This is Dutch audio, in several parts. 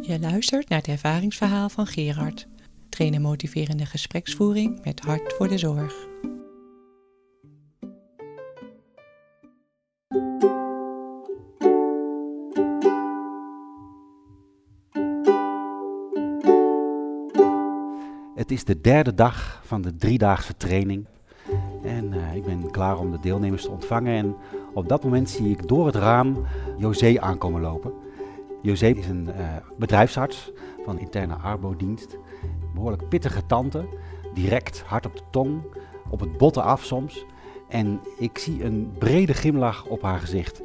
Je luistert naar het ervaringsverhaal van Gerard. Trainen motiverende gespreksvoering met hart voor de zorg. Het is de derde dag van de driedaagse training. En eh, ik ben klaar om de deelnemers te ontvangen. En op dat moment zie ik door het raam José aankomen lopen. José is een eh, bedrijfsarts van interne arbodienst. Behoorlijk pittige tante. Direct, hard op de tong. Op het botten af soms. En ik zie een brede glimlach op haar gezicht.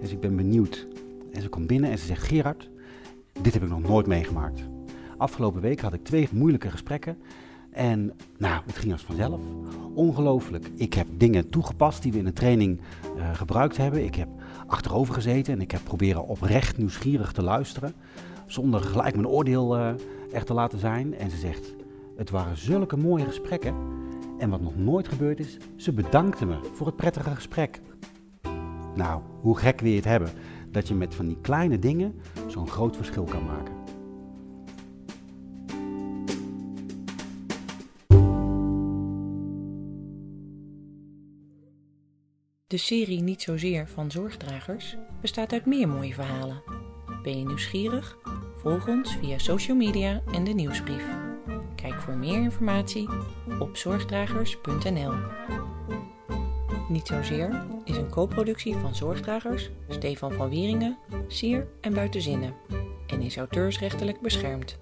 Dus ik ben benieuwd. En ze komt binnen en ze zegt: Gerard, dit heb ik nog nooit meegemaakt. Afgelopen week had ik twee moeilijke gesprekken. En nou, het ging als vanzelf. Ongelooflijk. Ik heb dingen toegepast die we in de training uh, gebruikt hebben. Ik heb achterover gezeten en ik heb proberen oprecht nieuwsgierig te luisteren. Zonder gelijk mijn oordeel echt te laten zijn. En ze zegt, het waren zulke mooie gesprekken. En wat nog nooit gebeurd is, ze bedankte me voor het prettige gesprek. Nou, hoe gek wil je het hebben dat je met van die kleine dingen zo'n groot verschil kan maken. De serie Niet Zozeer van Zorgdragers bestaat uit meer mooie verhalen. Ben je nieuwsgierig? Volg ons via social media en de nieuwsbrief. Kijk voor meer informatie op zorgdragers.nl. Niet Zozeer is een co-productie van Zorgdragers, Stefan van Wieringen, Sier en Buitenzinnen en is auteursrechtelijk beschermd.